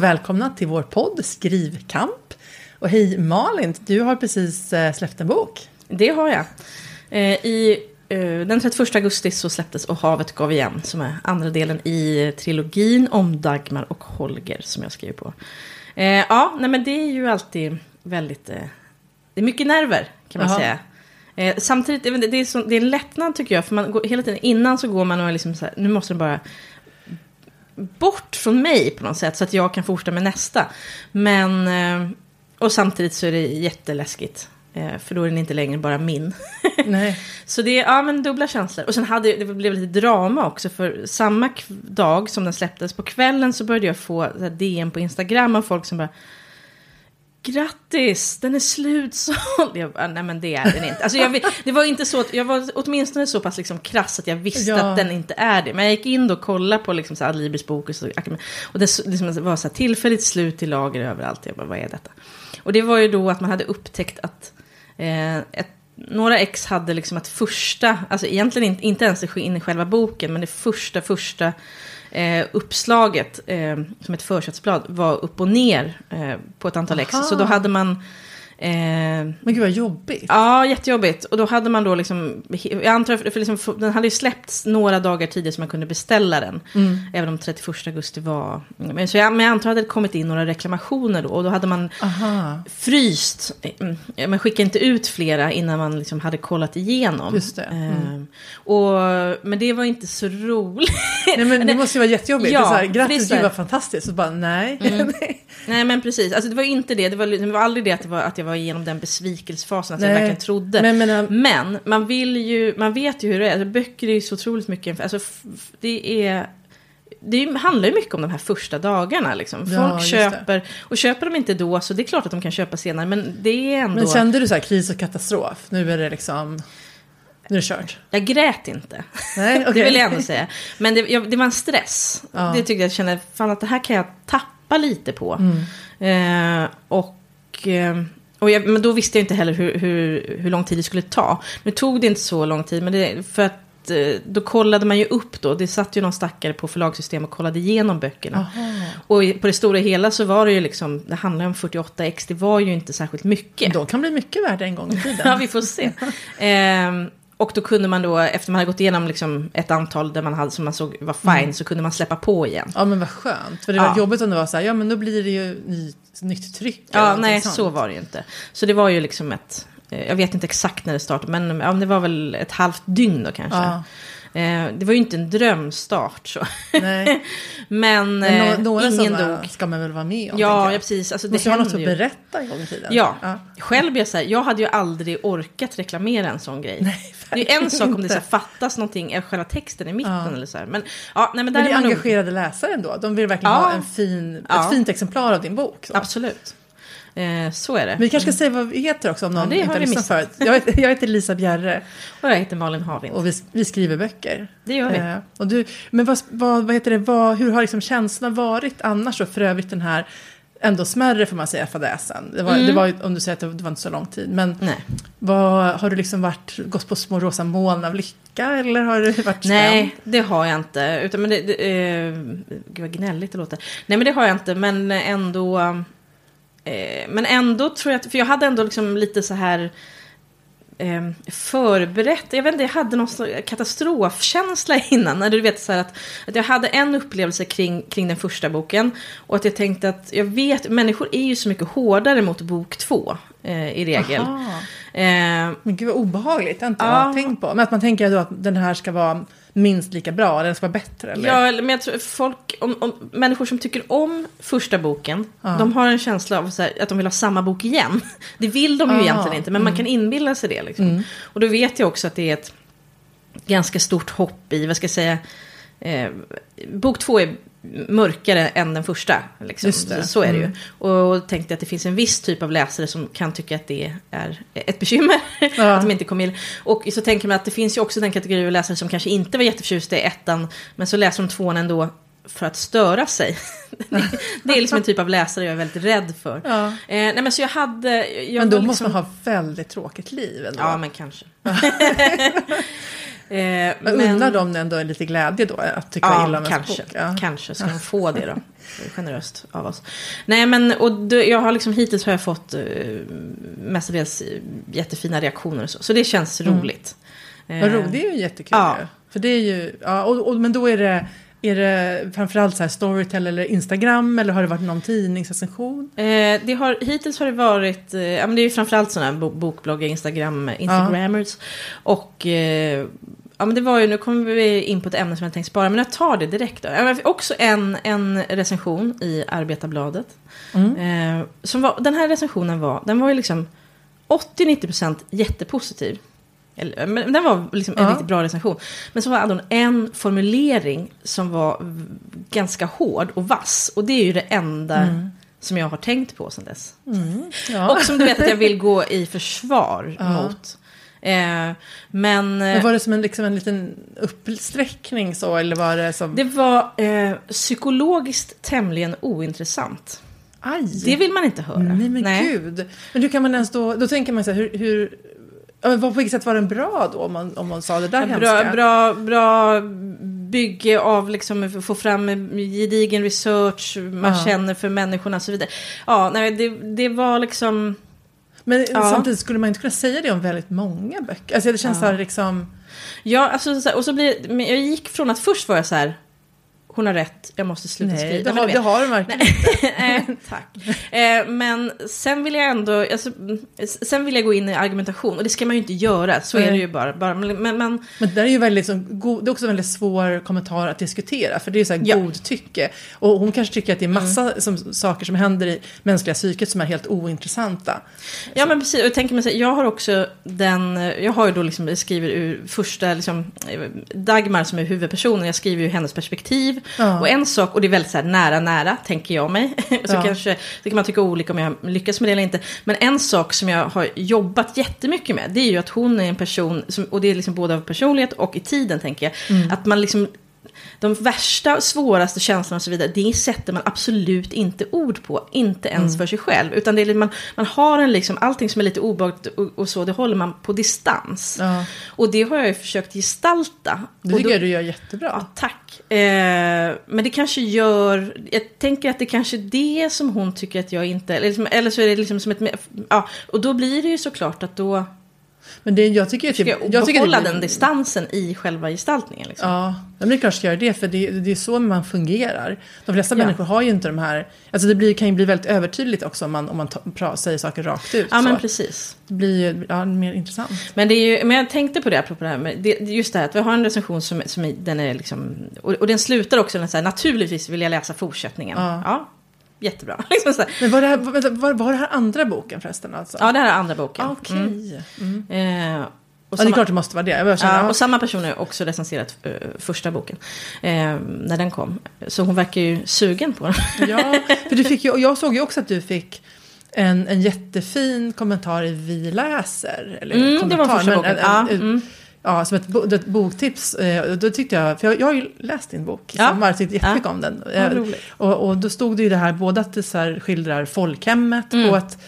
och välkomna till vår podd Skrivkamp. Och hej Malin, du har precis eh, släppt en bok. Det har jag. Eh, I, eh, den 31 augusti så släpptes Och havet gav igen, som är andra delen i trilogin om Dagmar och Holger som jag skriver på. Ja, nej men det är ju alltid väldigt... Det är mycket nerver kan man Aha. säga. Eh, samtidigt, det är, så, det är en lättnad tycker jag. För man går, hela tiden innan så går man och är liksom så här, nu måste det bara bort från mig på något sätt. Så att jag kan fortsätta med nästa. Men, eh, och samtidigt så är det jätteläskigt. Eh, för då är den inte längre bara min. Nej. så det är ja, men dubbla känslor. Och sen hade det blev lite drama också. För samma dag som den släpptes på kvällen så började jag få DM på Instagram av folk som bara Grattis, den är slutsåld. Jag bara, nej men det är den inte. Alltså jag, det var inte så, jag var åtminstone så pass liksom krass att jag visste ja. att den inte är det. Men jag gick in och kollade på liksom så Adlibris bok och, så, och det liksom var så här tillfälligt slut i lager överallt. Jag bara, vad är detta? Och det var ju då att man hade upptäckt att eh, ett, några ex hade liksom ett första, alltså egentligen inte, inte ens in i själva boken, men det första, första eh, uppslaget eh, som ett försättsblad var upp och ner eh, på ett antal Aha. ex. Så då hade man Eh, men gud vad jobbigt. Ja, jättejobbigt. Och då hade man då liksom, jag antar, för liksom, den hade ju släppts några dagar tidigare så man kunde beställa den. Mm. Även om 31 augusti var, men, så jag, men jag antar att det hade kommit in några reklamationer då. Och då hade man Aha. fryst, man skickade inte ut flera innan man liksom hade kollat igenom. Just det. Mm. Eh, och, men det var inte så roligt. Nej men det måste ju vara jättejobbigt. Ja, det är så här, Grattis, gud vad fantastiskt. Och bara nej. Mm. nej men precis, alltså det var inte det. Det var, det var aldrig det att, det var, att jag var igenom den besvikelsefasen, att Nej. jag verkligen trodde. Men, men, men, man vill ju, man vet ju hur det är. Alltså, böcker är ju så otroligt mycket, alltså det är det handlar ju mycket om de här första dagarna. Liksom. Folk ja, köper, och köper de inte då så det är klart att de kan köpa senare. Men det är ändå... Men kände du så här kris och katastrof? Nu är det liksom... Nu är det kört. Jag grät inte. Nej, okay. det vill jag ändå säga. Men det, jag, det var en stress. Ja. Det tyckte jag kände, fan att det här kan jag tappa lite på. Mm. Eh, och... Eh, och jag, men då visste jag inte heller hur, hur, hur lång tid det skulle ta. Nu tog det inte så lång tid, men det, för att eh, då kollade man ju upp då. Det satt ju någon stackare på förlagssystem och kollade igenom böckerna. Aha. Och på det stora hela så var det ju liksom, det handlar om 48 x, det var ju inte särskilt mycket. De kan bli mycket värda en gång i tiden. ja, vi får se. ehm, och då kunde man då, efter man hade gått igenom liksom ett antal där man hade, som man såg var fine, mm. så kunde man släppa på igen. Ja, men vad skönt. För det var ja. jobbigt om det var så här, ja men då blir det ju ny, nytt tryck. Ja, nej, sånt. så var det ju inte. Så det var ju liksom ett, eh, jag vet inte exakt när det startade, men ja, det var väl ett halvt dygn då kanske. Ja. Eh, det var ju inte en drömstart så. Nej. men, men no några ingen dog. ska man väl vara med om? Ja, ja precis. Alltså, det Måste ha något att berätta en gång i tiden. Ja, ja. själv jag, så här, jag hade ju aldrig orkat reklamera en sån grej. Nej, det är en sak om det så här, fattas någonting, själva texten i mitten ja. eller så här. Men, ja, nej, men, där men det är, är engagerade nog... läsare ändå. De vill verkligen ha en fin, ett fint exemplar av din bok. Så. Absolut. Eh, så är det. Vi kanske ska säga vad vi heter också om någon ja, inte har lyssnat förut. Jag heter, jag heter Lisa Bjerre. och jag heter Malin Harlind. Och vi, vi skriver böcker. Det gör vi. Eh, och du, men vad, vad, vad heter det, vad, hur har liksom känslan varit annars då? För övrigt den här ändå smärre får man säga fadäsen. Det var, mm. det var om du säger att det var inte så lång tid. Men vad, har du liksom varit, gått på små rosa moln av lycka eller har du varit Nej, spänd? det har jag inte. Utan, men det, det, eh, gud vad gnälligt det låter. Nej, men det har jag inte. Men ändå Eh, men ändå tror jag att, för jag hade ändå liksom lite så här eh, förberett, jag vet inte, jag hade någon katastrofkänsla innan. När du vet så här att, att jag hade en upplevelse kring, kring den första boken. Och att jag tänkte att jag vet, människor är ju så mycket hårdare mot bok två eh, i regel. Eh, men gud vad obehagligt, det har inte ja. jag tänkt på. Men att man tänker då att den här ska vara minst lika bra, eller den ska vara bättre? Eller? Ja, men jag tror folk, om, om, människor som tycker om första boken, ja. de har en känsla av här, att de vill ha samma bok igen. Det vill de ju ja. egentligen inte, men mm. man kan inbilla sig det. Liksom. Mm. Och då vet jag också att det är ett ganska stort hopp i, vad ska jag säga, eh, bok två är mörkare än den första. Liksom. Så är det ju. Mm. Och tänkte att det finns en viss typ av läsare som kan tycka att det är ett bekymmer. Ja. att de inte kom in. Och så tänker man att det finns ju också den kategori av läsare som kanske inte var jätteförtjusta i ettan. Men så läser de tvåan ändå för att störa sig. det är liksom en typ av läsare jag är väldigt rädd för. Ja. Eh, nej, men, så jag hade, jag men då liksom... måste man ha väldigt tråkigt liv ändå. Ja, men kanske. Eh, men undrar de ändå en lite glädje då? Att tycka ja, illa om kanske, bok? Ja, kanske ska de få det då. Generöst av oss. Nej, men och då, jag har liksom hittills har jag fått uh, mestadels jättefina reaktioner och så. Så det känns mm. roligt. Vad roligt, det är ju jättekul. Ja. För det är ju, ja, och, och, men då är det är det framförallt så här Storytel eller Instagram eller har det varit någon tidningsrecension? Eh, det har, hittills har det varit, eh, ja men det är ju framförallt sådana här bokbloggar, Instagram, Instagrammers. Ja. Och eh, ja men det var ju, nu kommer vi in på ett ämne som jag tänkte spara, men jag tar det direkt då. Jag fick också en, en recension i Arbetarbladet. Mm. Eh, som var, den här recensionen var, den var ju liksom 80-90% jättepositiv. Men den var liksom en ja. riktigt bra recension. Men så hade hon en formulering som var ganska hård och vass. Och det är ju det enda mm. som jag har tänkt på sedan dess. Mm. Ja. Och som du vet att jag vill gå i försvar ja. mot. Eh, men, men eh, var det som en, liksom en liten uppsträckning så? Eller var det som... Det var eh, psykologiskt tämligen ointressant. Aj. Det vill man inte höra. Nej men Nej. gud. Men hur kan man ens då, då tänker man så här, hur, hur på vilket sätt var den bra då, om man, om man sa det där ja, bra, bra, bra bygge av liksom få fram gedigen research, man ja. känner för människorna och så vidare. Ja, nej, det, det var liksom... Men ja. samtidigt skulle man inte kunna säga det om väldigt många böcker. Alltså det känns ja. så här liksom... Ja, alltså, och så blir jag gick från att först var jag så här, hon har rätt, jag måste sluta Nej, skriva. Det har, det har hon verkligen inte. tack. Eh, men sen vill jag ändå, alltså, sen vill jag gå in i argumentation och det ska man ju inte göra, så Nej. är det ju bara. bara men, men, men det är ju väldigt, liksom, god, det är också en väldigt svår kommentar att diskutera, för det är så här ja. godtycke. Och hon kanske tycker att det är massa mm. som, saker som händer i mänskliga psyket som är helt ointressanta. Ja, så. men precis, och jag tänker mig så jag har också den, jag har ju då liksom, skriver ur första, liksom, Dagmar som är huvudpersonen, jag skriver ju hennes perspektiv Ja. Och en sak, och det är väldigt så här, nära, nära, tänker jag mig. så ja. kanske, det kan man tycka olika om jag lyckas med det eller inte. Men en sak som jag har jobbat jättemycket med, det är ju att hon är en person, som, och det är liksom både av personlighet och i tiden tänker jag, mm. att man liksom de värsta, svåraste känslorna och så vidare, det sätter man absolut inte ord på. Inte ens mm. för sig själv. Utan det är, man, man har en liksom, allting som är lite obehagligt och, och, så, det håller man på distans. Ja. Och det har jag ju försökt gestalta. Det tycker då, jag du gör jättebra. Ja, tack. Eh, men det kanske gör, jag tänker att det kanske är det som hon tycker att jag inte, eller, liksom, eller så är det liksom som ett, ja, och då blir det ju såklart att då men det, jag tycker att det, jag, tycker behålla det, den distansen i själva gestaltningen. Liksom. Ja, men det är klart ska göra det, för det, det är så man fungerar. De flesta ja. människor har ju inte de här, alltså det blir, kan ju bli väldigt övertydligt också om man, om man ta, säger saker rakt ut. Ja, så. men precis. Det blir ju ja, mer intressant. Men, det är ju, men jag tänkte på det, apropå det här med, det, just det här att vi har en recension som, som är, den är liksom, och, och den slutar också med så här, naturligtvis vill jag läsa fortsättningen. Ja. ja jättebra. Liksom Men var det, här, var, var det här andra boken förresten? Alltså? Ja, det här är andra boken. Ah, okej. Okay. Mm. Mm. Eh, och samma, ja, det är klart det måste vara det. Ja, och samma person har också recenserat uh, första boken. Eh, när den kom. Så hon verkar ju sugen på den. ja, för du fick ju, jag såg ju också att du fick en, en jättefin kommentar i Vi läser. Eller mm, kommentar, det var första boken. En, en, ja, mm. Ja, som ett, ett boktips. Eh, då tyckte jag, för jag, jag har ju läst din bok i ja. sommar, tyckte jättemycket ja. om den. Ja, eh, och, och då stod det ju det här, både att det så skildrar folkhemmet mm. på ett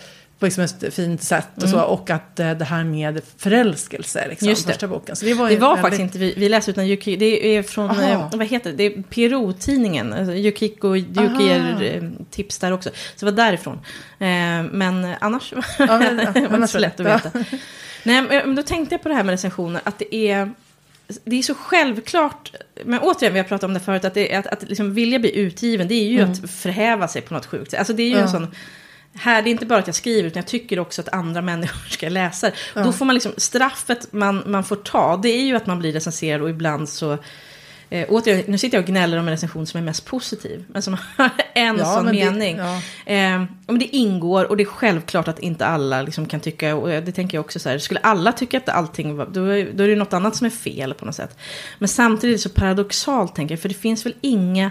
på liksom ett fint sätt och, så, mm. och att eh, det här med förälskelse, liksom, Just det. första boken. Så det var, det var väldigt... faktiskt inte vi, vi läste utan Yuki, det är från, eh, vad heter det, det är PRO-tidningen, alltså Yukiko Yuki ger eh, tips där också. Så det var därifrån. Men annars ja, men, var det inte så lätt att veta. Nej, men då tänkte jag på det här med recensioner, att det är det är så självklart, men återigen vi har pratat om det förut, att, det, att, att liksom vilja bli utgiven, det är ju mm. att förhäva sig på något sjukt Alltså det är ju ja. en sån, här, det är inte bara att jag skriver, utan jag tycker också att andra människor ska läsa ja. Då får man liksom, straffet man, man får ta, det är ju att man blir recenserad och ibland så Eh, återigen, nu sitter jag och gnäller om en recension som är mest positiv, men som har en ja, sån mening. Det, ja. eh, men det ingår och det är självklart att inte alla liksom kan tycka, och det tänker jag också så här, skulle alla tycka att allting var, då, då är det något annat som är fel på något sätt. Men samtidigt så paradoxalt tänker jag, för det finns väl inga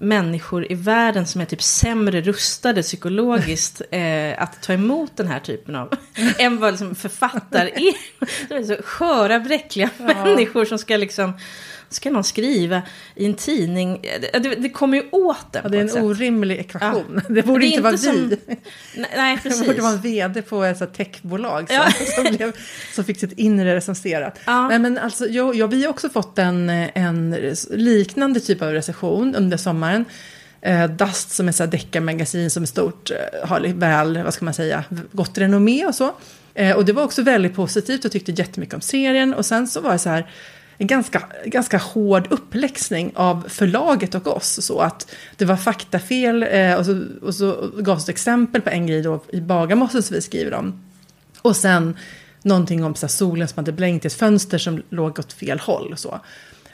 människor i världen som är typ sämre rustade psykologiskt eh, att ta emot den här typen av, än vad liksom författare är. Det är så sköra, bräckliga ja. människor som ska liksom ska någon skriva i en tidning. Det, det, det kommer ju åt den ja, Det är en sätt. orimlig ekvation. Ja. Det borde det inte vara inte vi. Som, nej, precis. Det borde vara en vd på ett techbolag som, ja. som, blev, som fick sitt inre recenserat. Ja. Nej, men alltså, jag, jag, vi har också fått en, en liknande typ av recension under sommaren. Eh, Dust som är ett deckarmagasin som är stort, eh, har väl, vad ska man säga, gott renommé och så. Eh, och det var också väldigt positivt och tyckte jättemycket om serien. Och sen så var det så här, en ganska, ganska hård uppläxning av förlaget och oss. Så att det var faktafel eh, och, så, och så gavs ett exempel på en grej då i Bagarmossen som vi skriver om. Och sen någonting om så här, solen som hade blänkt i ett fönster som låg åt fel håll. Och så.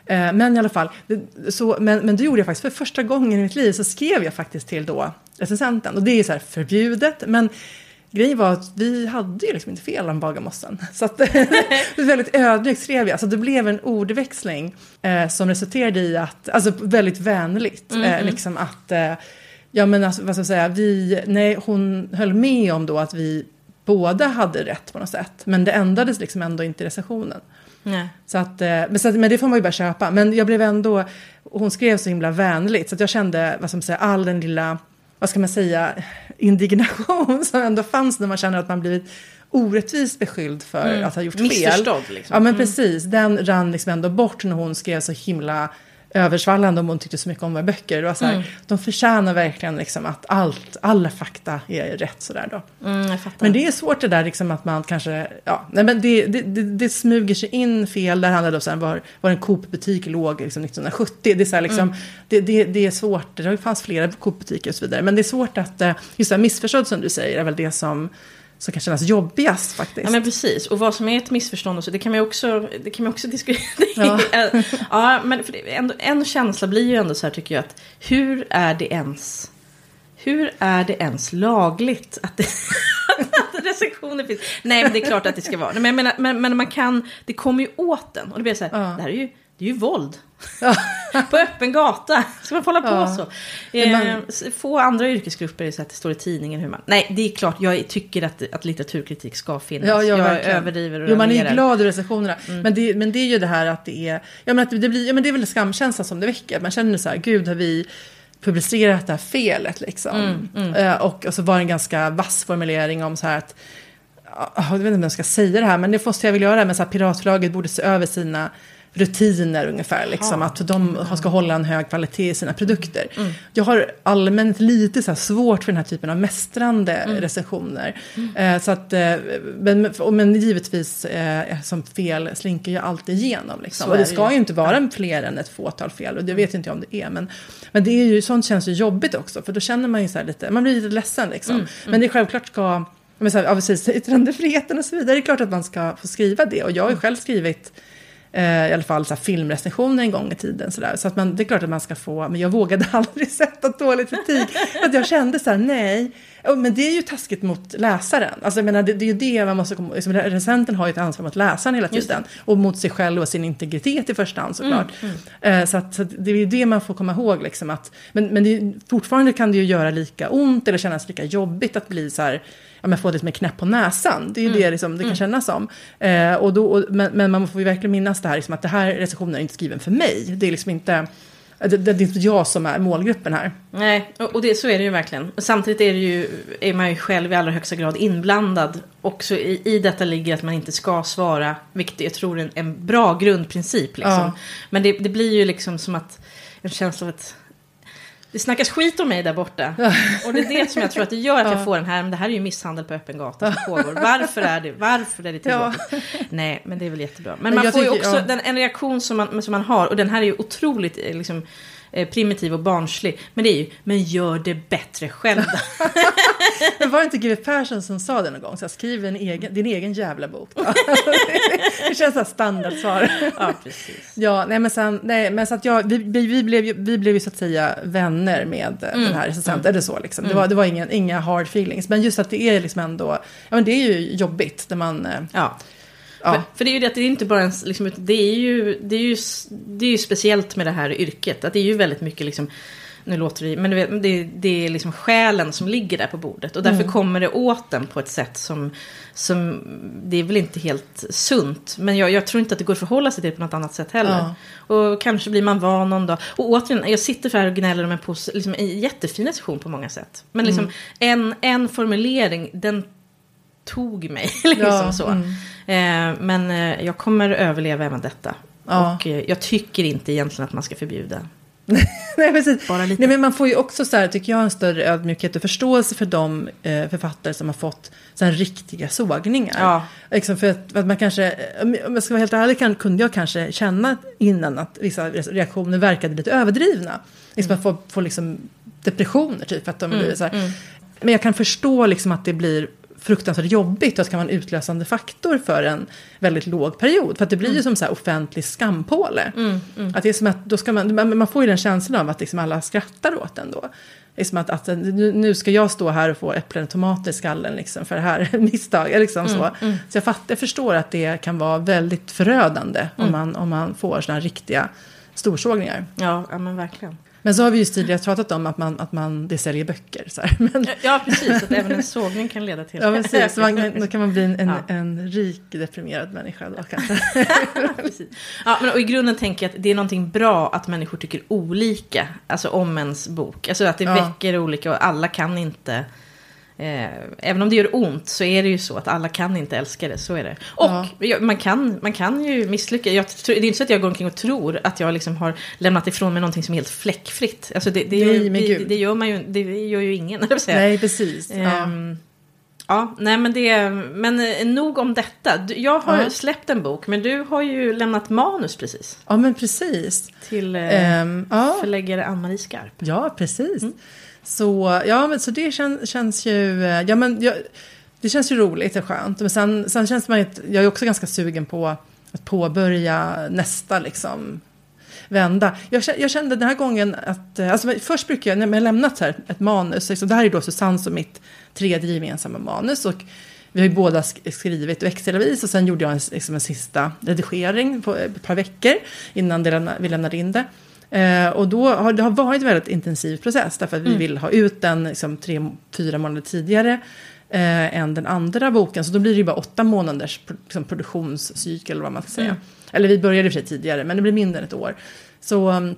Eh, men i alla fall, det, så, men, men det gjorde jag faktiskt för första gången i mitt liv så skrev jag faktiskt till då recensenten. Och det är så här förbjudet, men grejen var att vi hade ju liksom inte fel om Bagarmossen. Så att, väldigt ödmjukt skrev jag. Så det blev en ordväxling eh, som resulterade i att, alltså väldigt vänligt, mm -hmm. eh, liksom att, eh, ja men alltså, vad ska jag säga, vi, nej hon höll med om då att vi båda hade rätt på något sätt. Men det ändrades liksom ändå inte i recensionen. Nej. Så att, eh, men, så, men det får man ju bara köpa. Men jag blev ändå, hon skrev så himla vänligt så att jag kände, vad ska man säga, all den lilla, vad ska man säga, indignation som ändå fanns när man känner att man blivit orättvist beskylld för mm. att ha gjort fel. Missförstådd liksom. Ja men mm. precis, den rann liksom ändå bort när hon skrev så himla översvallande om hon tyckte så mycket om våra böcker. Det var så här, mm. De förtjänar verkligen liksom att allt, alla fakta är rätt sådär då. Mm, men det är svårt det där liksom att man kanske, ja, nej men det, det, det, det smyger sig in fel. Där handlar det om var, var en Coop-butik låg liksom 1970. Det är, så här, liksom, mm. det, det, det är svårt, det fanns flera Coop-butiker och så vidare. Men det är svårt att, eh, just det här missförstånd som du säger är väl det som som kan kännas jobbigast faktiskt. Ja men precis, och vad som är ett missförstånd och så, det kan man ju också, det kan man också diskutera. Ja. ja, men ändå, en känsla blir ju ändå så här tycker jag att hur är det ens, hur är det ens lagligt att, det, att recensioner finns? Nej men det är klart att det ska vara, men, menar, men, men man kan, det kommer ju åt den och det blir så här, ja. det här är ju, det är ju våld. på öppen gata. Ska man få hålla på ja. så? Eh, man... Få andra yrkesgrupper så att det står i tidningen hur man... Nej, det är klart, jag tycker att, att litteraturkritik ska finnas. Ja, jag verkligen. överdriver och jo, man är glad i recensionerna. Mm. Men, det, men det är ju det här att det är... Ja, men, att det, blir, ja, men det är väl skamkänslan som det väcker. Man känner så här, gud har vi publicerat det här felet liksom. Mm, mm. Uh, och, och så var det en ganska vass formulering om så här att jag vet inte om jag ska säga det här, men det måste jag väl göra. Men så här, piratförlaget borde se över sina rutiner ungefär. Liksom, att de ska hålla en hög kvalitet i sina produkter. Mm. Jag har allmänt lite så svårt för den här typen av mästrande mm. recensioner. Mm. Eh, så att, eh, men, men givetvis eh, som fel slinker jag alltid igenom. Liksom. Och det ska ju inte vara fler än ett fåtal fel. Och det vet inte jag om det är. Men, men det är ju, sånt känns ju jobbigt också. För då känner man ju så lite, man blir lite ledsen liksom. Mm. Mm. Men det är självklart ska men så här, ja, precis, yttrandefriheten och så vidare. Det är klart att man ska få skriva det. Och jag har ju själv skrivit eh, i alla fall så här, filmrecensioner en gång i tiden. Så, där. så att man, det är klart att man ska få, men jag vågade aldrig sätta dålig kritik. att jag kände så här, nej. Men det är ju taskigt mot läsaren. Alltså, jag menar, det, det är ju det man måste komma liksom, Recensenten har ju ett ansvar mot läsaren hela tiden. Och mot sig själv och sin integritet i första hand såklart. Mm, mm. Eh, så, att, så att det är ju det man får komma ihåg. Liksom, att, men men det, fortfarande kan det ju göra lika ont eller kännas lika jobbigt att bli så här ja, men få som en knäpp på näsan. Det är ju mm. det liksom, det kan mm. kännas som. Eh, och då, och, men, men, man får ju verkligen minnas det här, liksom, att det här recensionen är inte skriven för mig. Det är liksom inte... Det, det, är inte jag som är målgruppen här. Nej, och det, så är det ju verkligen. Samtidigt är, det ju, är man ju själv i allra högsta grad inblandad. Också i, i detta ligger att man inte ska svara, vilket jag tror är en, en bra grundprincip. Liksom. Ja. Men det, det, blir ju liksom som att en känsla av att det snackas skit om mig där borta. Och det är det som jag tror att det gör att jag får den här, men det här är ju misshandel på öppen gata som pågår. Varför är det, varför är det tillåtet? Ja. Nej, men det är väl jättebra. Men, men man får ju också ja. den, en reaktion som man, som man har, och den här är ju otroligt eh, liksom, Eh, primitiv och barnslig. Men det är ju, men gör det bättre själv men var det inte G.W. Persson som sa det någon gång? Så här, skriv en egen, din egen jävla bok. Då. det känns som standardsvar. ja, precis. Ja, nej men sen, nej, men så att jag, vi, vi, vi, blev, ju, vi blev ju så att säga vänner med mm. den här recensenten. Mm. Eller så liksom. Mm. Det var, det var ingen, inga hard feelings. Men just att det är liksom ändå, ja men det är ju jobbigt när man, eh, ja. Ja. För, för, det är ju det att det är inte bara en, liksom, det är ju, det är ju, det är ju speciellt med det här yrket. Att det är ju väldigt mycket liksom nu låter det men vet, det, det är liksom själen som ligger där på bordet. Och därför mm. kommer det åt den på ett sätt som, som, det är väl inte helt sunt. Men jag, jag tror inte att det går att förhålla sig till det på något annat sätt heller. Ja. Och kanske blir man van någon dag. Och återigen, jag sitter för här och gnäller om en, pos, liksom, en jättefin session på många sätt. Men liksom mm. en, en formulering, den tog mig. liksom ja, så. Mm. Eh, men eh, jag kommer överleva även detta. Ja. Och eh, jag tycker inte egentligen att man ska förbjuda. Nej, precis. Bara lite. Nej, men man får ju också, så här, tycker jag, en större ödmjukhet och förståelse för de eh, författare som har fått så här, riktiga sågningar. Ja. Liksom för, att, för, att, man kanske, om jag ska vara helt ärlig, kan, kunde jag kanske känna innan att vissa reaktioner verkade lite överdrivna. Liksom mm. att få, få liksom depressioner, typ. För att de mm. blir så här. Mm. Men jag kan förstå liksom att det blir fruktansvärt jobbigt och att det kan vara en utlösande faktor för en väldigt låg period. För att det blir mm. ju som så här offentlig skampåle. Mm, mm. Att det är som att då ska man, man får ju den känslan av att liksom alla skrattar åt en då. Det är som att, att nu ska jag stå här och få äpplen och tomater i skallen liksom för det här misstaget. Liksom så mm, mm. så jag, fatt, jag förstår att det kan vara väldigt förödande om, mm. man, om man får sådana riktiga storsågningar. Ja, ja men verkligen. Men så har vi ju tidigare pratat om att, man, att man, det säljer böcker. Så Men... Ja, precis. Att även en sågning kan leda till... Ja, precis. Så man, då kan man bli en, en, ja. en rik deprimerad människa då kanske. ja, men och i grunden tänker jag att det är någonting bra att människor tycker olika. Alltså om ens bok. Alltså att det ja. väcker olika och alla kan inte Eh, även om det gör ont så är det ju så att alla kan inte älska det, så är det. Och ja. man, kan, man kan ju misslyckas. Jag, det är inte så att jag går omkring och tror att jag liksom har lämnat ifrån mig någonting som är helt fläckfritt. Alltså det, det, nej, det, det gör, man ju, det gör ju ingen. Nej, precis. Eh, ja. Ja, nej men det, men eh, nog om detta. Jag har ja. släppt en bok, men du har ju lämnat manus precis. Ja, men precis. Till eh, um, ja. förläggare Ann-Marie Skarp. Ja, precis. Mm. Så, ja, men, så det kän, känns ju... Eh, ja, men, jag, det känns ju roligt och skönt. Men sen, sen känns man ju... Jag är också ganska sugen på att påbörja nästa liksom, vända. Jag, jag kände den här gången att... Eh, alltså, först brukar jag, när jag lämnat här ett manus, liksom, det här är då Susanne och mitt tredje gemensamma manus. Och vi har ju båda skrivit växelvis och sen gjorde jag en, liksom en sista redigering på ett par veckor innan vi lämnade in det. Eh, och då har det har varit en väldigt intensiv process därför att vi mm. vill ha ut den liksom, tre, fyra månader tidigare eh, än den andra boken. Så då blir det ju bara åtta månaders liksom, produktionscykel, vad man ska säga. Mm. Eller vi började i och för sig tidigare, men det blir mindre än ett år. Så, mm,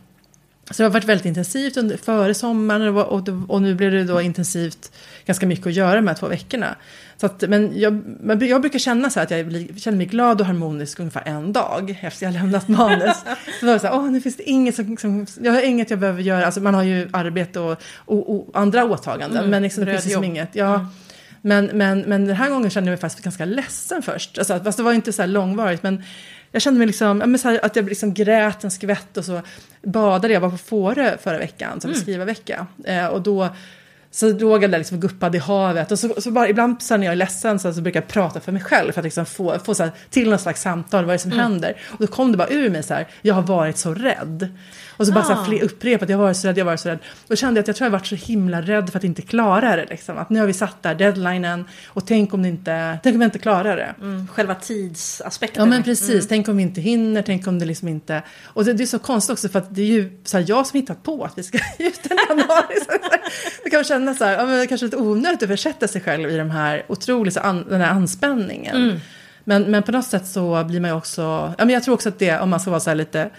så det har varit väldigt intensivt under, före sommaren och, och, och nu blir det då intensivt ganska mycket att göra de här två veckorna. Så att, men jag, jag brukar känna så att jag känner mig glad och harmonisk ungefär en dag efter jag lämnat manus. så var det så här, åh nu finns det inget som, som, jag har inget jag behöver göra, alltså man har ju arbete och, och, och andra åtaganden, mm, men liksom, det finns liksom inget. Ja, mm. Men, men, men den här gången kände jag mig faktiskt ganska ledsen först. Alltså, fast det var inte så här långvarigt. Men jag kände mig liksom, här, att jag liksom grät en skvätt och så badade jag. var på Fårö förra veckan, som mm. skrivarvecka. Eh, och då så låg jag där liksom guppad i havet. Och så, så bara, ibland så när jag är ledsen så, så brukar jag prata för mig själv för att liksom få, få så här, till något slags samtal, vad är det som mm. händer? Och då kom det bara ur mig så här, jag har varit så rädd. Och så bara ah. så här, upprepat, jag har varit så rädd, jag har varit så rädd. Och då kände jag att jag tror jag varit så himla rädd för att inte klara det. Liksom. Att nu har vi satt där deadlinen och tänk om, det inte, tänk om jag inte klarar det. Mm. Själva tidsaspekten. Ja men precis, mm. tänk om vi inte hinner, tänk om det liksom inte... Och det, det är så konstigt också för att det är ju så här, jag som hittat på att vi ska ut den januari. det kan känna så här, ja, men kanske lite onödigt att försätta sig själv i de här otroliga, an, den här anspänningen. Mm. Men, men på något sätt så blir man ju också, ja men jag tror också att det, om man ska vara så här lite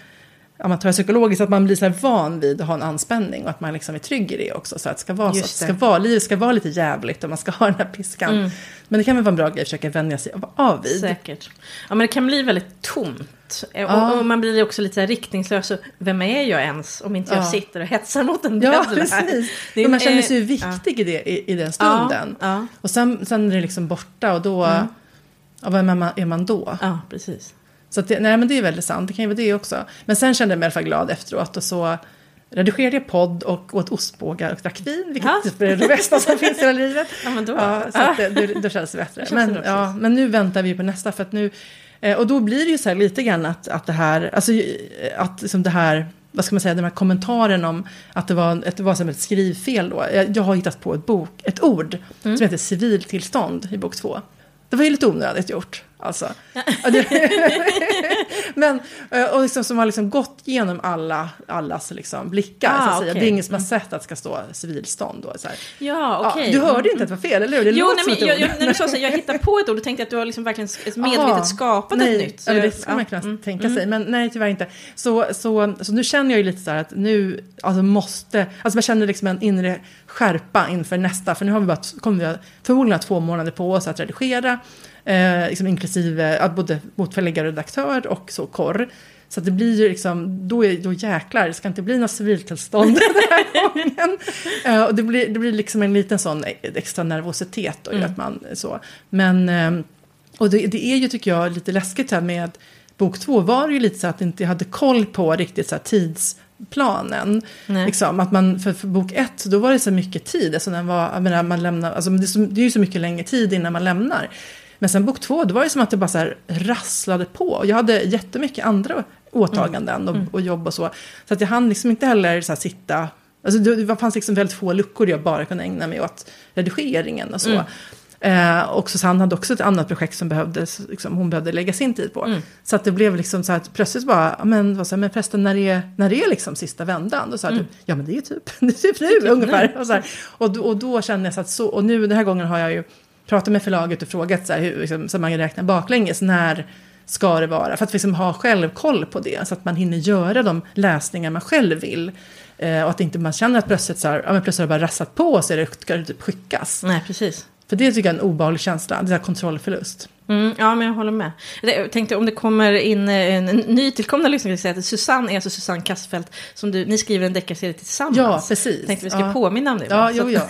amatörpsykologiskt, att man blir så van vid att ha en anspänning och att man liksom är trygg i det också. Så att det ska vara så, att ska vara, livet ska vara lite jävligt och man ska ha den här piskan. Mm. Men det kan väl vara en bra grej att försöka vänja sig av vid. Säkert. Ja men det kan bli väldigt tomt. Ja. Och, och, man blir också lite riktningslös. Så är jag ens om inte jag ja. sitter och hetsar mot en Ja, precis. Det är, man känner sig ju viktig ja. i, det, i, i den stunden. Och sen, sen är det liksom borta och då, mm. ja, vad är man, är man då? Ja, precis. Så det, nej, men det är väldigt sant, det kan ju vara det också. Men sen kände jag mig i alla fall glad efteråt och så redigerade jag podd och åt ostbågar och drack vin, vilket ja. Typ är det bästa som finns i hela livet. Ja, men då. Ja, så att, då, då känns det bättre. Det men, ja, men nu väntar vi på nästa, för att nu, eh, och då blir det ju så här lite grann att, att det här, alltså att liksom det här, vad ska man säga, den här kommentaren om att det var, att det var som ett skrivfel då. Jag, jag har hittat på ett, bok, ett ord mm. som heter civiltillstånd i bok två. Det var ju lite onödigt gjort. Alltså. men, eh, och liksom, som har liksom gått igenom alla, allas liksom blickar. Ah, så att säga. Okay. Det är ingen som har mm. sett att det ska stå civilstånd. Då, så här. Ja, okay. ja, du hörde inte att det var fel, eller hur? Det jo, nej, men, jag, jag, när du sa så här, jag hittar på ett ord, då tänkte jag att du har liksom verkligen medvetet Aha, skapat nej, ett nytt. Så eller det ska ja. man kunna mm. tänka sig, mm. men nej, tyvärr inte. Så, så, så nu känner jag ju lite så här att nu alltså måste, alltså jag känner liksom en inre skärpa inför nästa, för nu har vi bara, kommer vi förmodligen ha två månader på oss att redigera. Eh, liksom inklusive både motförläggare och redaktör och så korr. Så det blir ju liksom, då, är, då jäklar, det ska inte bli något civiltillstånd den här gången. Uh, och det blir, det blir liksom en liten sån extra nervositet då, mm. att man så. Men, uh, och det, det, är ju tycker jag lite läskigt här med bok två var ju lite så att jag inte hade koll på riktigt så här tidsplanen. Liksom, att man, för, för, bok ett, då var det så mycket tid. Alltså när var, menar, man lämnar, alltså det, är så, det är ju så mycket längre tid innan man lämnar. Men sen bok två, då var det som att det bara så här rasslade på. Jag hade jättemycket andra åtaganden och, mm. och jobb och så. Så att jag hann liksom inte heller så sitta Alltså det fanns liksom väldigt få luckor jag bara kunde ägna mig åt redigeringen och så. Mm. Eh, och Susanne hade också ett annat projekt som behövdes, liksom, hon behövde lägga sin tid på. Mm. Så att det blev liksom så att plötsligt bara, men, vad så här, men förresten när det är, när det är liksom sista vändan, då sa mm. typ, ja men det är typ, det är typ nu typ ungefär. Och, så här, och, och då kände jag så att så, och nu den här gången har jag ju pratat med förlaget och frågat så här, hur, liksom, så man kan räkna baklänges, när ska det vara? För att liksom ha självkoll på det, så att man hinner göra de läsningar man själv vill. Eh, och att inte man känner att plötsligt, så här, ja, men plötsligt har det bara rassat på så det ska det typ skickas. Nej, precis. För det tycker jag är en obehaglig känsla, det är kontrollförlust. Mm, ja, men jag håller med. Jag tänkte om det kommer in en nytillkomna lyssnare säga att Susanne är alltså Susanne Kassfeldt som du, ni skriver en deckarserie tillsammans. Ja, precis. Tänkte vi ska ja. påminna om det. Ja, jo, ja.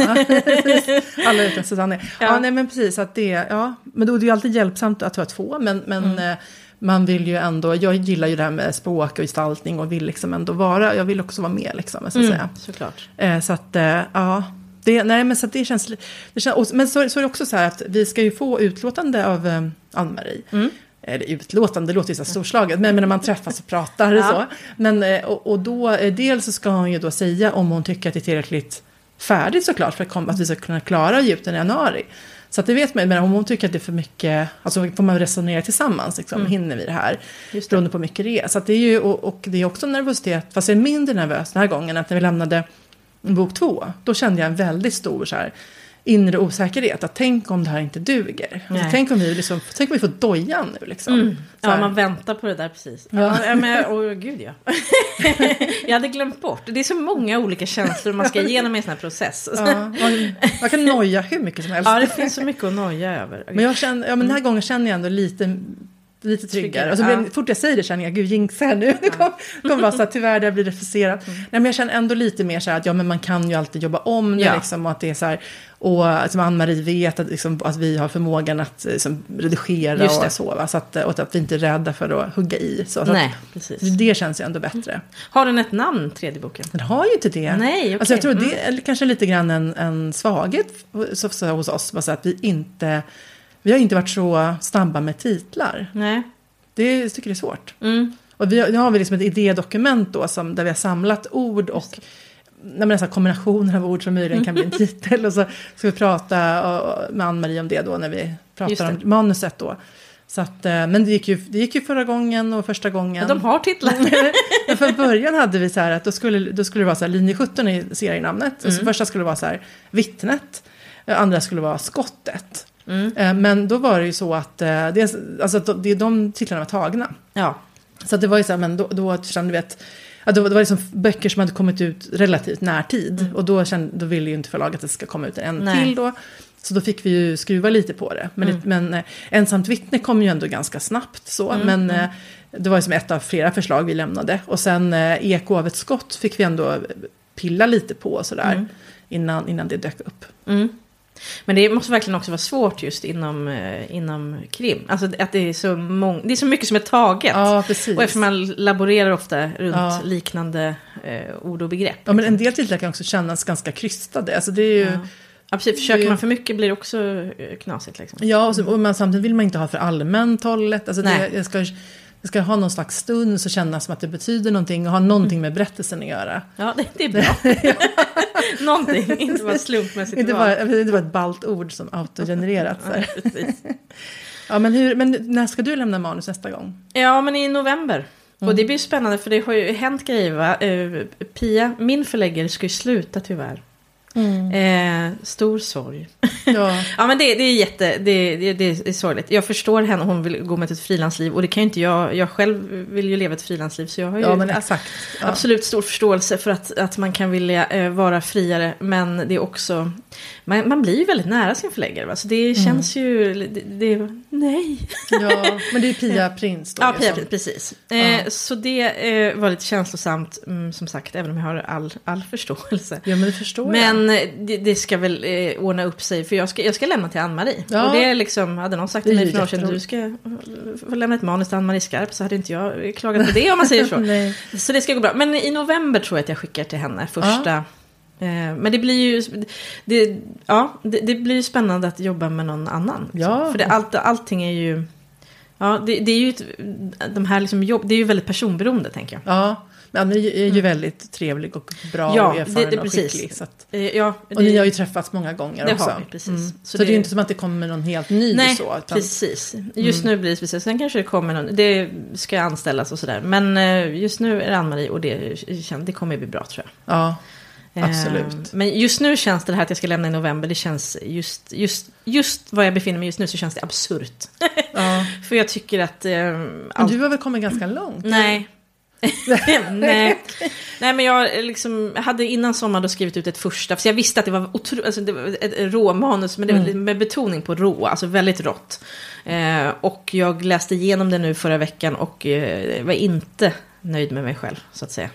Alla utom Susanne. Ja. ja, nej men precis att det, ja, men då är det ju alltid hjälpsamt att vara två, men, men mm. Eh, man vill ju ändå, jag gillar ju det här med språk och gestaltning och vill liksom ändå vara, jag vill också vara med liksom. Så, att mm, säga. Såklart. Eh, så att, eh, ja. Det, nej, men så det känns, det känns men så, så är det också så här att vi ska ju få utlåtande av eh, Ann-Marie. Mm. Eller utlåtande, det låter ju så storslaget, men när man träffas och pratar ja. så. Men, eh, och, och då, eh, dels så ska hon ju då säga om hon tycker att det är tillräckligt färdigt såklart för att, komma, att vi ska kunna klara att ge ut den i januari. Så att det vet man, men om hon tycker att det är för mycket, alltså får man resonera tillsammans, liksom, mm. hinner vi det här? Just det. Beroende på hur mycket det är. Så att det är ju, och, och, det är också nervositet, fast jag är mindre nervös den här gången, att när vi lämnade bok två, då kände jag en väldigt stor så här, inre osäkerhet. Att tänk om det här inte duger. Alltså, tänk, om vi liksom, tänk om vi får dojan nu. Liksom. Mm. Ja, man väntar på det där precis. Ja. Ja, men, oh, gud ja. jag hade glömt bort. Det är så många olika känslor man ska igenom i en sån här process. Ja, man, man, kan noja hur mycket som helst. Ja, det finns så mycket att noja över. Men, jag känner, ja, men den här gången känner jag ändå lite lite tryggare. Och så blir, ja. fort jag säger det känner jag, gud jinxa här nu. Ja. Kommer, kommer vara så här, tyvärr det blir refuserat. Mm. Nej, men jag känner ändå lite mer så här att ja, men man kan ju alltid jobba om det ja. liksom. Och att det är så här, och som Ann-Marie vet att, liksom, att vi har förmågan att liksom, redigera och så. Så att, och att vi inte är rädda för att hugga i. Så, så Nej, att, precis. Det känns ju ändå bättre. Har den ett namn, tredje boken? Den har ju inte det. Nej, okay. alltså, jag tror mm. det är kanske lite grann en, en svaghet så, så, hos oss. Så att vi inte... Vi har inte varit så snabba med titlar. Nej. Det jag tycker det är svårt. Mm. Och vi, nu har vi liksom ett idédokument då som, där vi har samlat ord och kombinationer av ord som möjligen kan bli en titel. Och så ska vi prata med Ann-Marie om det då när vi pratar om manuset då. Så att, eh, men det gick, ju, det gick ju förra gången och första gången. De har titlar. men från början hade vi så här att då skulle, då skulle det vara så här linje 17 i serienamnet. Mm. Så första skulle vara så här vittnet. Andra skulle vara skottet. Mm. Eh, men då var det ju så att eh, det, alltså, det, de titlarna var tagna. Ja. Så det var ju så här, men då, då kände vi att Ja, det var liksom böcker som hade kommit ut relativt närtid. Mm. Och då, kände, då ville ju inte förlaget att det ska komma ut en Nej. till då. Så då fick vi ju skruva lite på det. Men, mm. men eh, Ensamt vittne kom ju ändå ganska snabbt så. Mm. Men eh, mm. det var ju som ett av flera förslag vi lämnade. Och sen eh, Eko av ett skott fick vi ändå pilla lite på sådär. Mm. Innan, innan det dök upp. Men det måste verkligen också vara svårt just inom, eh, inom krim. Alltså att det är, så mång, det är så mycket som är taget. Ja, precis. Och eftersom man laborerar ofta runt ja. liknande eh, ord och begrepp. Ja, men en del titlar kan också kännas ganska krystade. Alltså det är ju... Ja. Ja, precis. Försöker man för mycket blir det också eh, knasigt. Liksom. Ja, och, så, och man, samtidigt vill man inte ha för allmänt hållet. Alltså det, jag ska, det ska ha någon slags stund så kännas som att det betyder någonting och ha någonting med berättelsen att göra. Ja, det, det är bra. någonting, inte bara slumpmässigt inte bara, inte bara ett balt ord som autogenererat. ja, Ja, men, hur, men när ska du lämna manus nästa gång? Ja, men i november. Mm. Och det blir spännande för det har ju hänt grejer va. Uh, Pia, min förläggare, ska ju sluta tyvärr. Mm. Eh, stor sorg. Ja. ja men det, det är jätte, det, det, det, är sorgligt. Jag förstår henne, hon vill gå med ett frilansliv. Och det kan ju inte jag, jag själv vill ju leva ett frilansliv. Så jag har ju ja, men exakt. Ja. absolut stor förståelse för att, att man kan vilja eh, vara friare. Men det är också, man, man blir ju väldigt nära sin förläggare. Va? Så det mm. känns ju, det, det, nej. Ja, men det är Pia Prins då. Ja, Pia Prins, precis. Eh, så det eh, var lite känslosamt, mm, som sagt, även om jag har all, all förståelse. Ja, men det förstår men, jag. Men det, det, ska väl eh, ordna upp sig, för jag ska, jag ska lämna till Ann-Marie. Ja. Och det är liksom, hade någon sagt till mig för några år sedan, du ska få lämna ett manus till Ann-Marie Skarp, så hade inte jag klagat på det om man säger så. så det ska gå bra. Men i november tror jag att jag skickar till henne första. Ja. Eh, men det blir ju det, ja, det, det blir spännande att jobba med någon annan. Ja. För det, allt, allting är ju... Ja, det, det är ju ett, de här liksom jobb, det är ju väldigt personberoende tänker jag. Ja, men ni är ju mm. väldigt trevlig och bra ja, och erfaren det, det, och skicklig. Så att, eh, ja, det, och ni har ju träffats många gånger det också. Har vi, precis. Mm. Så, så det, är inte som att det kommer någon helt ny nej, så. Utan, precis. Just mm. nu blir det speciellt. Sen kanske det kommer någon, det ska anställas och sådär. Men eh, just nu är det Ann-Marie och det, det kommer bli bra tror jag. Ja. Absolut. Men just nu känns det här att jag ska lämna i november, det känns just, just, just var jag befinner mig just nu så känns det absurt. Ja. För jag tycker att... Eh, men du har väl kommit ganska långt? Nej. Nej. Nej, men jag liksom, hade innan sommaren då skrivit ut ett första, för jag visste att det var, otro, alltså det var ett råmanus, men det var mm. med betoning på rå, alltså väldigt rått. Eh, och jag läste igenom det nu förra veckan och eh, var inte nöjd med mig själv, så att säga.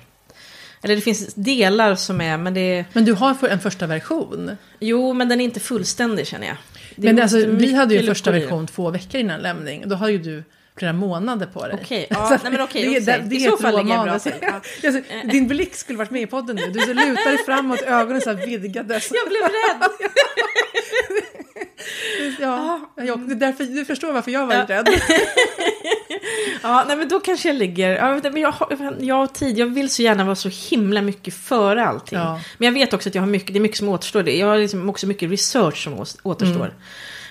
Eller det finns delar som är, men det... Men du har en första version? Jo, men den är inte fullständig känner jag. Det men alltså, vi hade ju första version två veckor innan lämning. Då har ju du flera månader på dig. Okej, okay, ja, nej men okej. Okay, det, det, I så fall ligger jag bra till. alltså, din blick skulle varit med i podden nu. Du så lutar dig framåt, ögonen så här vidgades. Jag blev rädd. ja, jag, det är därför, du förstår varför jag var ja. rädd. ja, nej men då kanske jag ligger... Ja, men jag, jag har tid, jag vill så gärna vara så himla mycket före allting. Ja. Men jag vet också att jag har mycket, det är mycket som återstår. Jag har liksom också mycket research som återstår. Mm.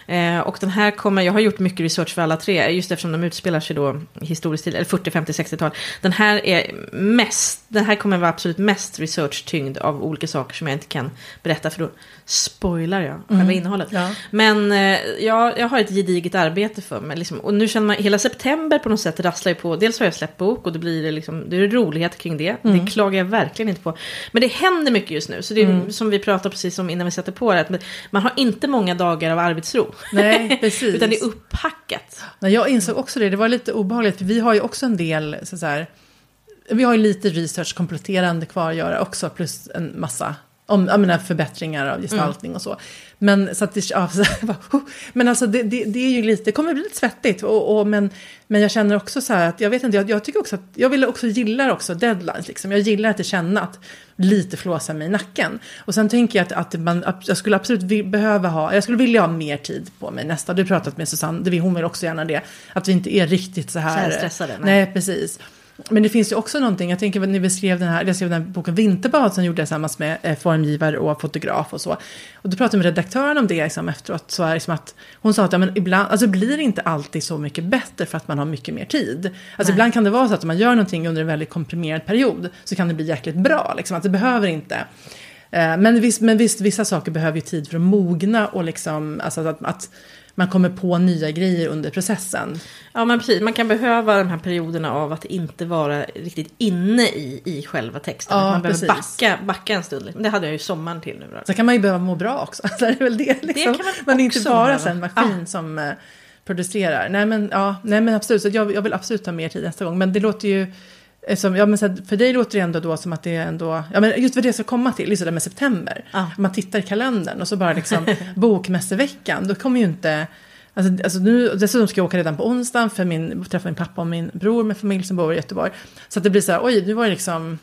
Eh, och den här kommer, jag har gjort mycket research för alla tre, just eftersom de utspelar sig då historiskt eller 40, 50, 60-tal. Den här är mest, den här kommer vara absolut mest research-tyngd av olika saker som jag inte kan berätta för då spoilar jag själva mm. innehållet. Ja. Men eh, jag, jag har ett gediget arbete för mig. Liksom, och nu känner man, hela september på något sätt rasslar ju på. Dels har jag släppt bok och då blir det liksom, det är rolighet kring det. Mm. Det klagar jag verkligen inte på. Men det händer mycket just nu. Så det är mm. som vi pratade precis om innan vi satte på det. Att man har inte många dagar av arbetsro. Nej, precis. Utan det är upphackat. Nej, jag insåg också det. Det var lite obehagligt. För vi har ju också en del, så här, vi har ju lite research kompletterande kvar att göra också. Plus en massa om menar, förbättringar av gestaltning mm. och så. Men, så att det, ja, men alltså det, det, det, är ju lite, det kommer bli lite svettigt. Och, och, men, men jag känner också så här att, jag vet inte, jag, jag tycker också att, jag vill också gillar också deadlines liksom. Jag gillar att känna att lite flåsa mig i nacken. Och sen tänker jag att, att, man, att jag skulle absolut behöva ha, jag skulle vilja ha mer tid på mig nästa. Du pratat med Susanne, hon vill också gärna det. Att vi inte är riktigt så här. Så stressade. Nej. nej, precis. Men det finns ju också någonting, jag tänker när vi skrev den här, jag skrev den här boken Vinterbad som gjorde jag tillsammans med eh, formgivare och fotograf och så. Och då pratade jag med redaktören om det liksom, efteråt, så är liksom att hon sa att ja, men ibland, alltså blir det inte alltid så mycket bättre för att man har mycket mer tid. Alltså ibland kan det vara så att om man gör någonting under en väldigt komprimerad period så kan det bli jäkligt bra, liksom, att det behöver inte. Eh, men visst, men visst, vissa saker behöver ju tid för att mogna och liksom, alltså att, att man kommer på nya grejer under processen. Ja men precis, man kan behöva de här perioderna av att inte vara riktigt inne i, i själva texten. Ja, man behöver backa, backa en stund. Det hade jag ju sommaren till nu. Så kan man ju behöva må bra också. Så är väl det, liksom. det kan man, man är inte bara en maskin ja. som uh, producerar. Nej men, ja, nej, men absolut, så jag, jag vill absolut ta mer tid nästa gång. Men det låter ju som, ja, men så för dig låter det ändå då som att det är ändå, ja men just vad det ska komma till, liksom det med september. Ah. Man tittar i kalendern och så bara liksom bokmässeveckan, då kommer ju inte, alltså, alltså nu, dessutom ska jag åka redan på onsdagen för min, träffa min pappa och min bror med familj som bor i Göteborg. Så att det blir så här, oj, nu var det liksom,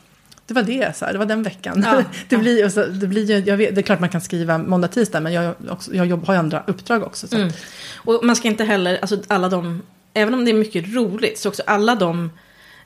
det var det, så här, det var den veckan. Ja, det, blir, så, det, blir, jag vet, det är klart man kan skriva måndag, tisdag, men jag, också, jag jobb, har ju andra uppdrag också. Så. Mm. Och man ska inte heller, alltså alla de, även om det är mycket roligt, så också alla de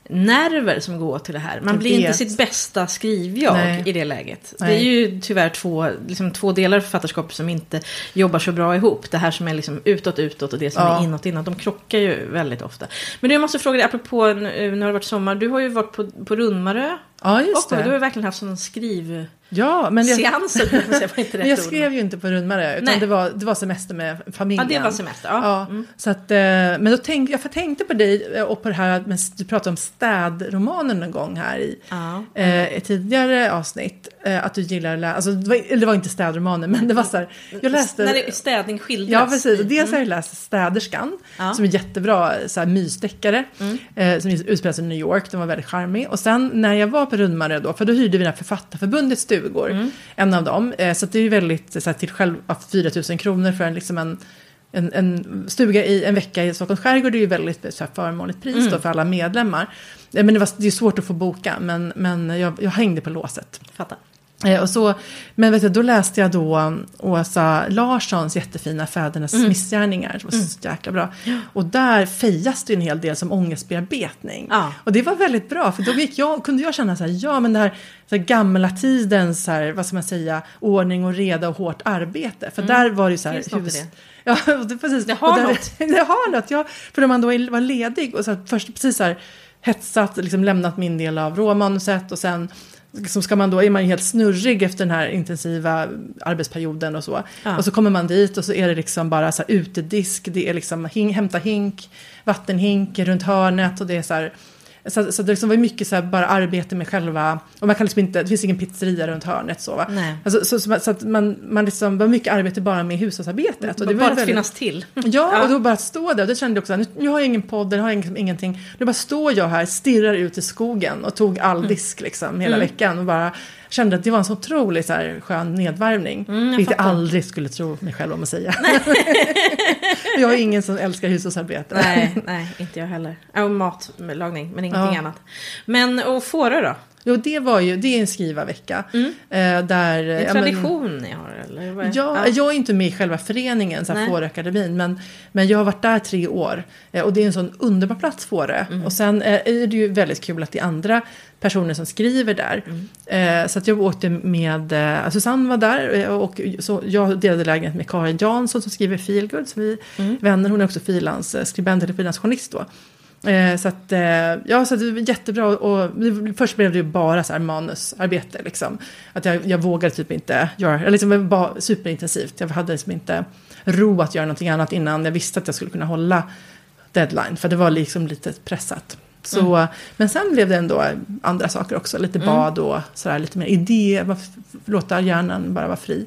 nerver som går till det här. Man Jag blir inte vet. sitt bästa skrivjag Nej. i det läget. Det Nej. är ju tyvärr två, liksom, två delar av författarskap som inte jobbar så bra ihop. Det här som är liksom utåt, utåt och det som Ja. är inåt, inåt. De krockar ju väldigt ofta. Men du, jag måste fråga dig, apropå nu när det har varit sommar. Du har ju varit på, på Rundmarö. Ja, just Och du har det. verkligen haft sån skriv... Ja, men jag, Seanser, inte rätt jag skrev ju inte på Rundmare, utan Nej. det var, det var semester med Ja, familjen. det var semester. Ja. Ja, Mm. så att, eh, men då tänkte jag tänkte på dig eh, och på det här, men du pratade om städromanen någon gång här i Ja. eh, ett tidigare avsnitt. Eh, att du gillar att läsa, alltså det var, det var inte städromaner, men det var så här, jag läste... När det, städning skildras. Ja, precis. Och dels har jag läst Städerskan, Ja. som är jättebra så här, mysdeckare, Mm. eh, som utspelar sig i New York. Den var väldigt charmig. Och sen när jag var på Rundmarö då, för då hyrde vi den här Författarförbundets stugor, Mm. en av dem. Eh, så det är ju väldigt, så här, till själv, ja, 4 000 kronor för en, liksom en en, en stuga i en vecka i Stockholms skärgård är ju väldigt så här, förmånligt pris Mm. då för alla medlemmar. Eh, Men det, var, det är svårt att få boka, men, men jag, jag hängde på låset. Fattar. Eh, och så, men vet du, då läste jag då Åsa Larssons jättefina Fädernas Mm. missgärningar. som var så jäkla bra. Och där fejas det en hel del som ångestbearbetning. Ja. Och det var väldigt bra, för då gick jag, kunde jag känna så här, ja men det här, så här gamla tidens, så här, vad ska man säga, ordning och reda och hårt arbete. För där var det ju så här, Mm. Det? Ja, det, precis. Det har där, något. det har något, ja. För när man då var ledig och så här, först precis så här hetsat, liksom lämnat min del av råmanuset och sen liksom ska man då, är man ju helt snurrig efter den här intensiva arbetsperioden och så. Ja. Och så kommer man dit och så är det liksom bara så här utedisk, det är liksom hämta hink, vattenhink runt hörnet och det är så här så, så det liksom var mycket så här bara arbete med själva, och man kan liksom inte, det finns ingen pizzeria runt hörnet så va. Alltså, så, så, så att man, man liksom, var mycket arbete bara med hushållsarbetet. Och det var bara att finnas till. Ja, och då bara att stå där. Och det kände jag också, nu, nu har jag ingen podd, nu har jag liksom ingenting. Nu bara står jag här, stirrar ut i skogen och tog all disk liksom hela veckan. Och bara kände att det var en så otroligt så här, skön nedvärmning. Mm, jag vilket jag aldrig skulle tro mig själv om att säga. jag är ingen som älskar hushållsarbete. Nej, nej, inte jag heller. Och matlagning, men ingenting Ja. annat. Men och fåror då? Jo, det var ju, det är en skrivarvecka. Eh, där, Det är ja, en men- tradition ni har, eller? vad är- Ja, Jag är inte med i själva föreningen, så här Nej. Fåröakademin, men, men jag har varit där tre år. Eh, Och det är en sån underbar plats, Fårö. Mm. Och sen eh, är det ju väldigt kul att det är andra personer som skriver där. Mm. Så att jag åkte med, Susanne var där och så jag delade lägenhet med Karin Jansson som skriver Feelgood, som vi Mm. vänner. Hon är också frilansskribent eller frilansjournalist då. Eh, Så att, eh, ja, så det var jättebra och det- först blev det ju bara så här manusarbete liksom. Att jag, jag vågade typ inte göra, eller liksom det var bara superintensivt. Jag hade liksom inte ro att göra någonting annat innan jag visste att jag skulle kunna hålla deadline. För det var liksom lite pressat. Så, Men sen blev det ändå andra saker också, lite bad och sådär, lite mer idé, låta hjärnan bara vara fri.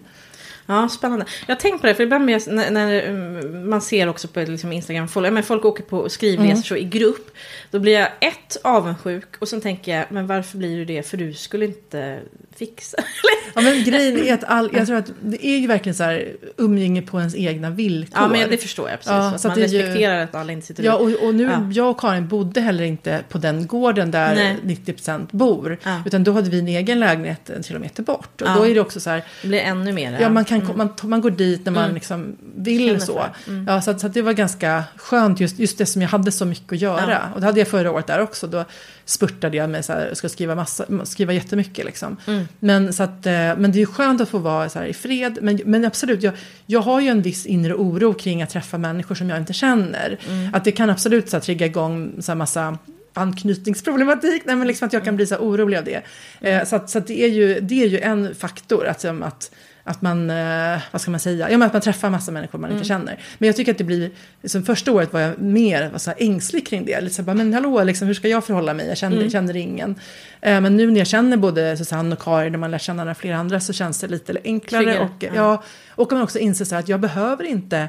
Ja, spännande. Jag har tänkt på det, för ibland när, när um, man ser också på liksom Instagram, folk, men folk åker på skrivresor Mm. så i grupp. Då blir jag ett avundsjuk och sen tänker jag, men varför blir du det? För du skulle inte fixa. Ja, men grejen är att all, jag tror att det är ju verkligen så här umgänge på ens egna villkor. ja, men det förstår jag precis. Ja, att man att det är ju- respekterar att alla inte sitter Ja, och, och nu, Ja. jag och Karin bodde heller inte på den gården där Nej. 90% bor. Ja. Utan då hade vi en egen lägenhet en kilometer bort. Och då är det också så här, Det blir ännu mer. ja, man, kan, man, man går dit när man Mm. liksom vill så. Mm. Ja, så, att, så att det var ganska skönt, just, just det som jag hade så mycket att göra. Ja. Och det hade jag förra året där också. Då spurtade jag med så här, ska skriva, massa, skriva jättemycket. Liksom. Mm. Men, så att, eh, men det är skönt att få vara så här i fred. Men, men absolut, jag, jag har ju en viss inre oro kring att träffa människor som jag inte känner. Mm. Att det kan absolut så här, trigga igång så här, massa anknytningsproblematik. Nej, men liksom att jag kan bli så orolig av det. Eh, så att, så att det, är ju, det är ju en faktor. Att, som att, att man, eh, vad ska man säga, ja, men att man träffar massa människor man inte känner. Men jag tycker att det blir, liksom första året var jag mer var så här ängslig kring det. Lite så här, bara, men hallå, liksom, hur ska jag förhålla mig? Jag känner, känner ingen. Eh, men nu när jag känner både Susanne och Karin, när man lär känna några flera andra, så känns det lite enklare. Tryggare, Och, ja, och man också inser så här att jag behöver inte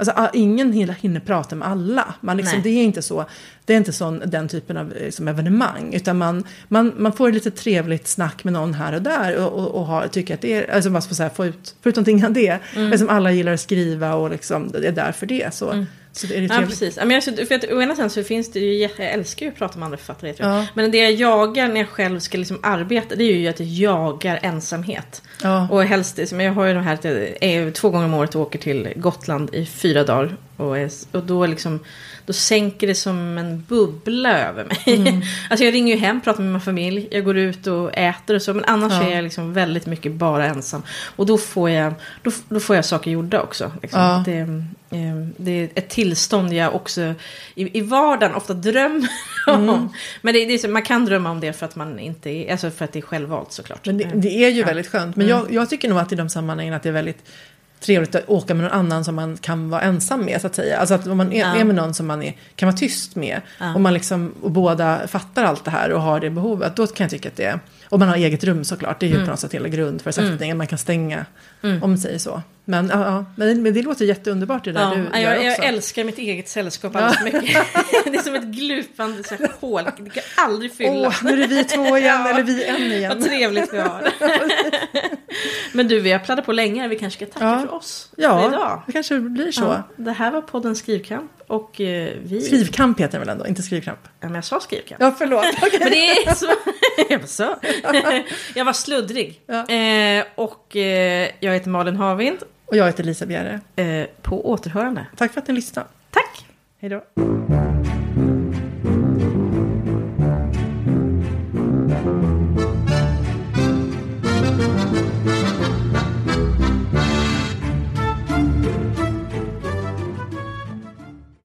Alltså, a- ingen hinner, hinner prata med alla. Man liksom, Nej. det är inte så. Det är inte sån, den typen av eh, som evenemang. Utan man, man, man får lite trevligt snack med någon här och där. Och, och, och har, tycker att det är, alltså man får så här, få ut, få ut någonting av det. Mm. Liksom alla gillar att skriva och liksom, det är där för det. Så, så det är det Ja, precis. Ja, men jag, för att, å ena sidan så finns det ju, jag älskar ju att prata med andra författare. Ja. Men det jag jagar när jag själv ska liksom arbeta, det är ju att jag jagar ensamhet. Ja. Och helst, jag har ju de här jag är två gånger om året och åker till Gotland i fyra dagar. Och, och då, liksom, då sänker det som en bubbla över mig. Mm. alltså jag ringer ju hem, pratar med min familj, jag går ut och äter och så. Men annars ja. är jag liksom väldigt mycket bara ensam. Och då får jag, då, då får jag saker gjorda också. Liksom. Ja. Det, eh, det, är ett tillstånd jag också i, i vardagen ofta drömmer om. Mm. Men det, det är så, man kan drömma om det för att man inte är, alltså för att det är självvalt såklart. Men det, det är ju ja. väldigt skönt. Men mm. jag, jag tycker nog att i de sammanhangen att det är väldigt trevligt att åka med någon annan som man kan vara ensam med så att säga. Alltså att om man är, ja. är med någon som man är, kan vara tyst med ja. och man liksom och båda fattar allt det här och har det behovet. Då kan jag tycka att det är, och man har eget rum såklart, det är ju mm. på något sätt hela grundförutsättningen. Mm. Man kan stänga mm. om sig så. Men, ja, ja, men, men det låter jätteunderbart det där ja, du jag, jag älskar mitt eget sällskap alldeles mycket. det är som ett glupande så här, hål, det kan aldrig fylla. Åh, nu är det vi två igen, eller vi en igen. Vad trevligt vi har. men du, vi har pladdat på länge, vi kanske ska tacka för oss ja, för idag. det kanske blir så. det här var podden Skrivkamp. Och eh, vi... Skrivkamp heter den väl ändå, inte skrivkamp? Ja, men jag sa skrivkamp. Ja, förlåt. Okay. men det är så... jag, så. jag var sluddrig. Ja. Eh, och eh, jag heter Malin Havind. Och jag heter Lisa Bjerre. Eh, på återhörande. Tack för att ni lyssnade. Tack. Hej då.